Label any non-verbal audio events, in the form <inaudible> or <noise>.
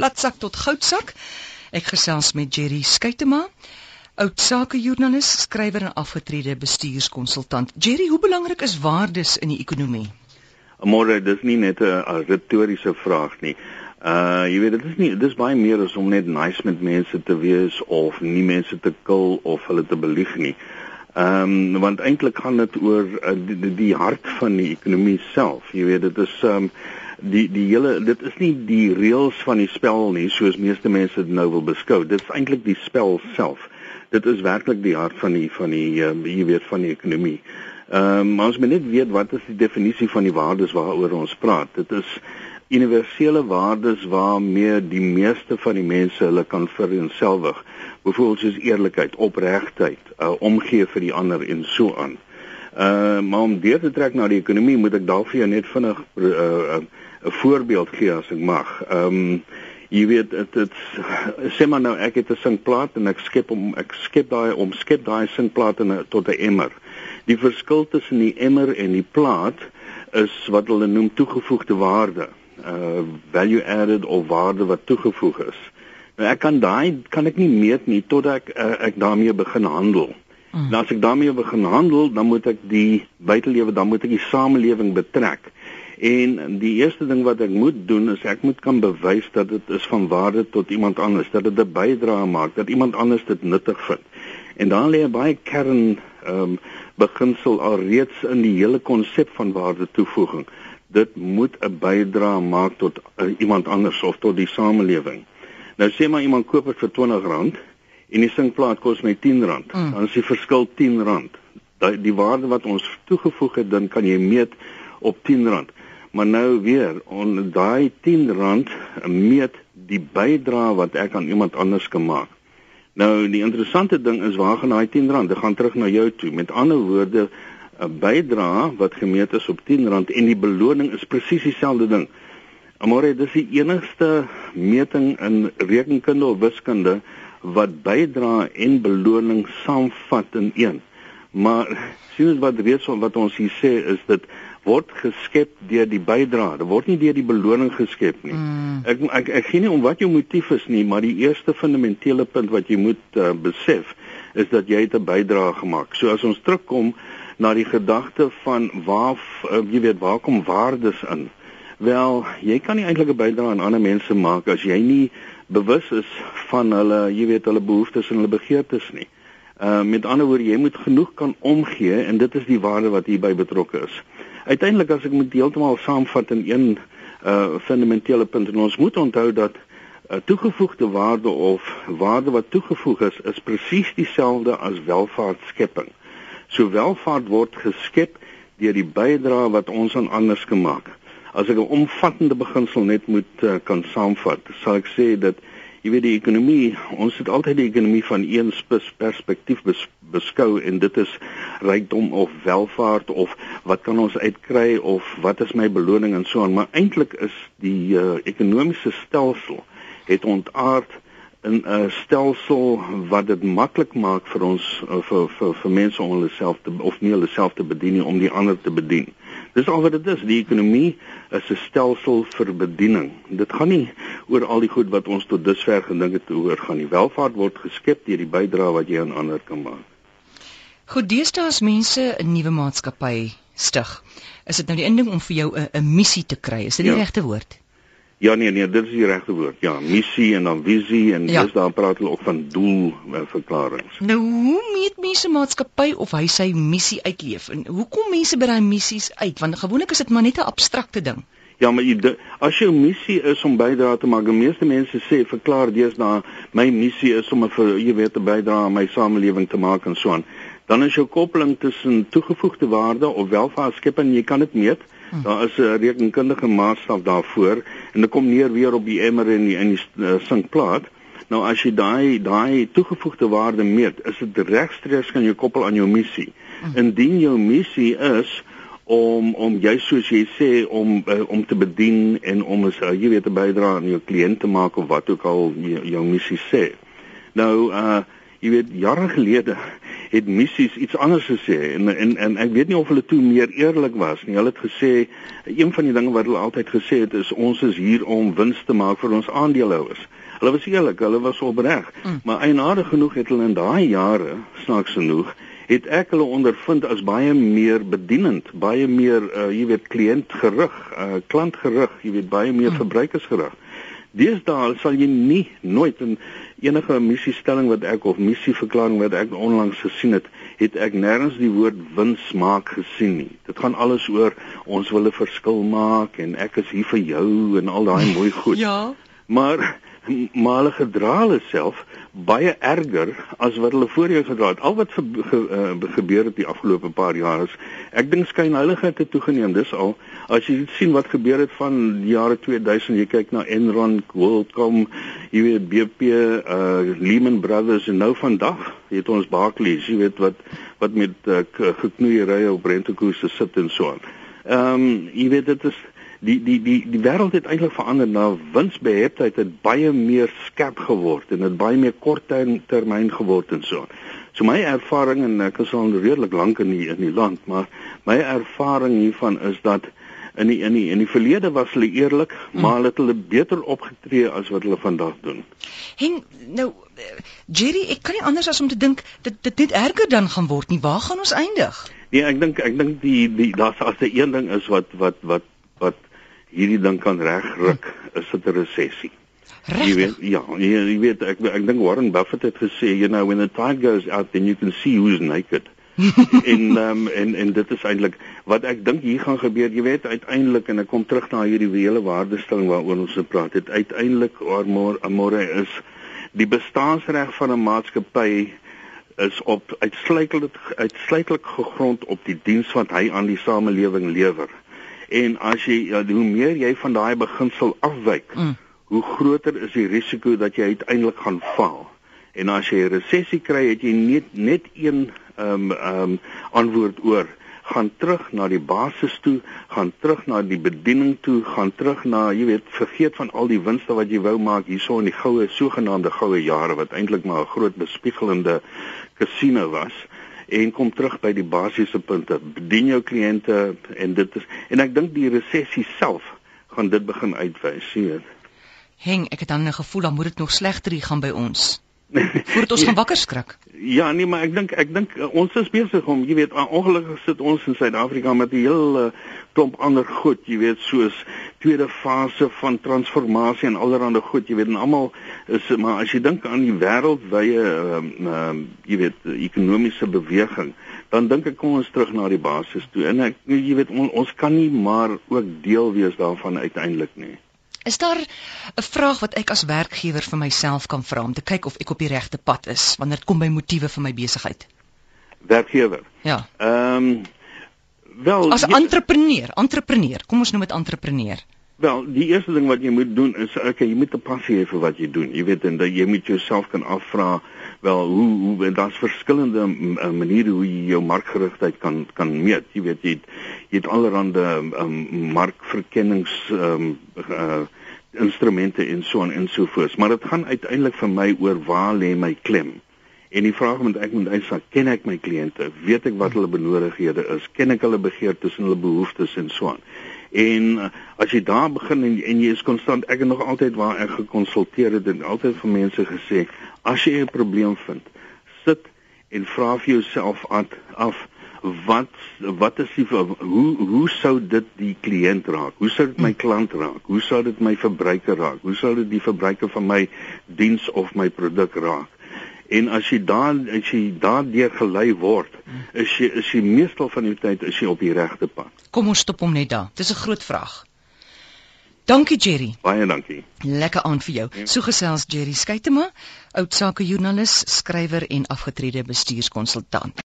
platsak tot goudsak. Ek gesels met Jerry Skuytema, oud sakejoernalis, skrywer en afgetrede bestuurskonsultant. Jerry, hoe belangrik is waardes in die ekonomie? Môre, dis nie net 'n retoriese vraag nie. Uh jy weet dit is nie dis baie meer as om net nice met mense te wees of nie mense te kil of hulle te belieg nie. Ehm um, want eintlik gaan dit oor uh, die, die hart van die ekonomie self. Jy weet dit is ehm um, die die hele dit is nie die reëls van die spel nie soos meeste mense dit nou wil beskou. Dit is eintlik die spel self. Dit is werklik die hart van die van die uh, jy weet van die ekonomie. Um, maar ons moet net weet wat is die definisie van die waardes waaroor ons praat. Dit is universele waardes waarmee die meeste van die mense hulle kan vereenselwig. Byvoorbeeld soos eerlikheid, opregtheid, uh, omgee vir die ander en so aan. Uh maar om deur te trek na die ekonomie moet ek dalk vir jou net vinnig 'n uh, uh, uh, voorbeeld gee as ek mag. Ehm um, jy weet dit dit sê maar nou ek het 'n sinkplaat en ek skep om ek skep daai om skep daai sinkplaat in 'n tot 'n emmer. Die verskil tussen die emmer en die plaat is wat hulle noem toegevoegde waarde uh value added of waarde wat toegevoeg is. Nou ek kan daai kan ek nie meet nie totdat ek uh, ek daarmee begin handel. Mm. Nou as ek daarmee begin handel, dan moet ek die buitelewe, dan moet ek die samelewing betrek. En die eerste ding wat ek moet doen is ek moet kan bewys dat dit is van waarde tot iemand anders, dat dit 'n bydrae maak, dat iemand anders dit nuttig vind. En dan lê 'n baie kern ehm um, beginsel alreeds in die hele konsep van waarde toevoeging dit moet 'n bydrae maak tot uh, iemand anders of tot die samelewing. Nou sê maar iemand koop dit vir R20 en die sinkplaat kos my R10, mm. dan is die verskil R10. Die die waarde wat ons toegevoeg het, dan kan jy meet op R10. Maar nou weer, on daai R10 meet die bydrae wat ek aan iemand anders kan maak. Nou die interessante ding is waar gaan daai R10? Dit gaan terug na jou toe. Met ander woorde, 'n bydrae wat gemeet is op R10 en die beloning is presies dieselfde ding. Amore, dis die enigste meting in rekenkunde of wiskunde wat bydrae en beloning saamvat in een. Maar sien ons wat reeds wat ons hier sê is dit word geskep deur die bydrae. Dit word nie deur die beloning geskep nie. Mm. Ek ek ek gee nie om wat jou motief is nie, maar die eerste fundamentele punt wat jy moet uh, besef is dat jy 'n bydrae gemaak. So as ons terugkom na die gedagte van waar uh, jy weet waar kom waardes in. Wel, jy kan nie eintlik 'n bydrae aan ander mense maak as jy nie bewus is van hulle, jy weet hulle behoeftes en hulle begeertes nie. Uh met ander woorde, jy moet genoeg kan omgee en dit is die waarde wat hierby betrokke is. Uiteindelik as ek moet heeltemal saamvat in een uh fundamentele punt en ons moet onthou dat 'n uh, toegevoegde waarde of waarde wat toegevoeg is, is presies dieselfde as welvaartskepping. So welvaart word geskep deur die bydrae wat ons aan ander maak. As ek 'n omvattende beginsel net moet uh, kan saamvat, sal ek sê dat jy weet die ekonomie, ons het altyd die ekonomie van een perspektief bes, beskou en dit is rykdom of welvaart of wat kan ons uitkry of wat is my beloning en so aan, maar eintlik is die uh, ekonomiese stelsel het ontaard in 'n stelsel wat dit maklik maak vir ons eh, vir vir vir mense om hulle self te of nie hulle self te bedien nie om die ander te bedien. Dis al wat dit is. Die ekonomie is 'n stelsel vir bediening. Dit gaan nie oor al die goed wat ons tot dusver gedink het oor gaan nie. Welvaart word geskep deur die bydrae wat jy aan ander kan maak. Goed, deesdae as mense 'n nuwe maatskappy stig, is dit nou die inding om vir jou 'n missie te kry. Is dit die ja. regte woord? Ja nee nee, dit is die regte woord. Ja, missie en dan visie en ja. dis daar praat hulle ook van doel uh, verklaringe. Nou hoe meet mense maatskappy of hy sy missie uitleef en hoe kom mense by daai missies uit? Want gewoonlik is dit maar net 'n abstrakte ding. Ja, maar jy, as jou missie is om bydra te maak, die meeste mense sê verklaar na my missie is om 'n jy weet te bydra aan my samelewing te maak en so aan. Dan is jou koppeling tussen toegevoegde waarde of welvaartskepping, jy kan dit meet. Hm. Daar is 'n rekenkundige maatstaf daarvoor en dit kom neer weer op die emmer en die in die uh, sinkplaat. Nou as jy daai daai toegevoegde waarde meet, is dit regstreeks kan jy koppel aan jou missie. Hm. Indien jou missie is om om jy soos jy sê om uh, om te bedien en om as uh, jy weet te bydra aan jou kliënte maak of wat ook al jy, jou missie sê. Nou uh jy weet jare gelede het missies iets anders gesê en en en ek weet nie of hulle toe meer eerlik was nie. Hulle het gesê een van die dinge wat hulle altyd gesê het is ons is hier om wins te maak vir ons aandeelhouers. Hulle was eerlik, hulle was opreg. Mm. Maar eienaardig genoeg het hulle in daai jare, snaaks genoeg, het ek hulle ondervind as baie meer bedienend, baie meer uh, jy weet kliëntgerig, uh, klantgerig, jy weet baie meer mm. verbruikersgerig. Deesdae sal jy nie nooit in enige missiestelling wat ek of missieverklaring wat ek onlangs gesien het, het ek nêrens die woord wins maak gesien nie. Dit gaan alles oor ons wil 'n verskil maak en ek is hier vir jou en al daai mooi goed. Ja. Maar maar hulle gedra hulle self baie erger as wat hulle voorheen gedra het. Al wat ge, ge, uh, gebeur het die afgelope paar jaar is ek dink skynheiligheid het toegeneem. Dis al as jy sien wat gebeur het van die jare 2000, jy kyk na Enron, WorldCom, jy weet BP, uh Lehman Brothers en nou vandag het ons Barclays, jy weet wat wat met uh, geknoeierye op rentekoerse sit en so aan. Ehm um, jy weet dit is die die die die wêreld het eintlik verander na winsbeheptheid het baie meer skerp geword en dit baie meer korttermyn geword en so. So my ervaring en ek is al redelik lank in die in die land, maar my ervaring hiervan is dat in die in die in die verlede was hulle eerlik, hmm. maar hulle het hulle beter opgetree as wat hulle vandag doen. En nou Jerry, ek kan nie anders as om te dink dit dit net erger dan gaan word nie. Waar gaan ons eindig? Nee, ek dink ek dink die die daar's as 'n een ding is wat wat wat wat hierdie ding kan regruk, is dit 'n resessie. Jy weet ja, jy, jy weet ek ek dink Warren Buffett het gesê, you know, when the tide goes out then you can see who's naked. <laughs> en um, en en dit is eintlik wat ek dink hier gaan gebeur. Jy weet uiteindelik en ek kom terug na hierdie hele waardestelling waaroor ons gepraat het. Uiteindelik môre môre is die bestaansreg van 'n maatskappy is op uitsluitlik uitsluitlik gegrond op die diens wat hy aan die samelewing lewer. En as jy ja, hoe meer jy van daai beginsel afwyk, mm. hoe groter is die risiko dat jy uiteindelik gaan faal. En as jy 'n resessie kry, het jy net net een ehm um, ehm um, antwoord oor gaan terug na die basis toe, gaan terug na die bediening toe, gaan terug na, jy weet, vergeet van al die winste wat jy wou maak hierso in die goue sogenaamde goue jare wat eintlik maar 'n groot bespiegelende kasino was en kom terug by die basiese punte. Bedien jou kliënte en dit is en ek dink die resessie self gaan dit begin uitwys, sien. Heng, ek het dan 'n gevoel dan moet dit nog slegter gaan by ons. Voordat ons <laughs> gaan wakker skrik. Ja, nee, maar ek dink ek dink uh, ons is besig om, jy weet, ongelukkig sit ons in Suid-Afrika met 'n heel uh, klomp ander goed, jy weet, soos tweede fase van transformasie en allerlei goed, jy weet, en almal is maar as jy dink aan die wêreldwye ehm uh, uh, jy weet, ekonomiese beweging, dan dink ek kom ons terug na die basis toe. En ek jy weet, on, ons kan nie maar ook deel wees daarvan uiteindelik nie. Is daar 'n vraag wat ek as werkgewer vir myself kan vra om te kyk of ek op die regte pad is wanneer dit kom by motiewe vir my besigheid? Werkgewer. Ja. Ehm um, wel as entrepreneur, entrepreneur, kom ons noem dit entrepreneur. Wel, die eerste ding wat jy moet doen is okay, jy moet 'n passie hê vir wat jy doen. Jy weet en dat jy moet jouself kan afvra wel hoe hoe daar's verskillende maniere hoe jy jou markgerigtheid kan kan meet. Jy weet jy het, jy het allerlei um, markverkennings um, uh, instrumente en so en so voort. Maar dit gaan uiteindelik vir my oor waar lê my klem. En die vraag moet ek moet uitsak, ken ek my kliënte? Weet ek wat hulle benodighede is? Ken ek hulle begeertes en hulle behoeftes en so aan? En uh, as jy daar begin en, en jy is konstant, ek het nog altyd waar ek gekonsulteer het en altyd vir mense gesê, as jy 'n probleem vind, sit en vra vir jouself af, af wat wat is die hoe hoe sou dit die kliënt raak? Hoe sou dit my klant raak? Hoe sou dit my verbruiker raak? Hoe sou dit die verbruiker van my diens of my produk raak? En as jy daar as jy daardeur gelei word, is jy is jy meestal van die tyd is jy op die regte pad. Kom ons stop hom net daar. Dis 'n groot vraag. Dankie Jerry. Baie dankie. Lekker aand vir jou. Ja. So gesels Jerry Skuytema, oud sake joernalis, skrywer en afgetrede bestuurskonsultant.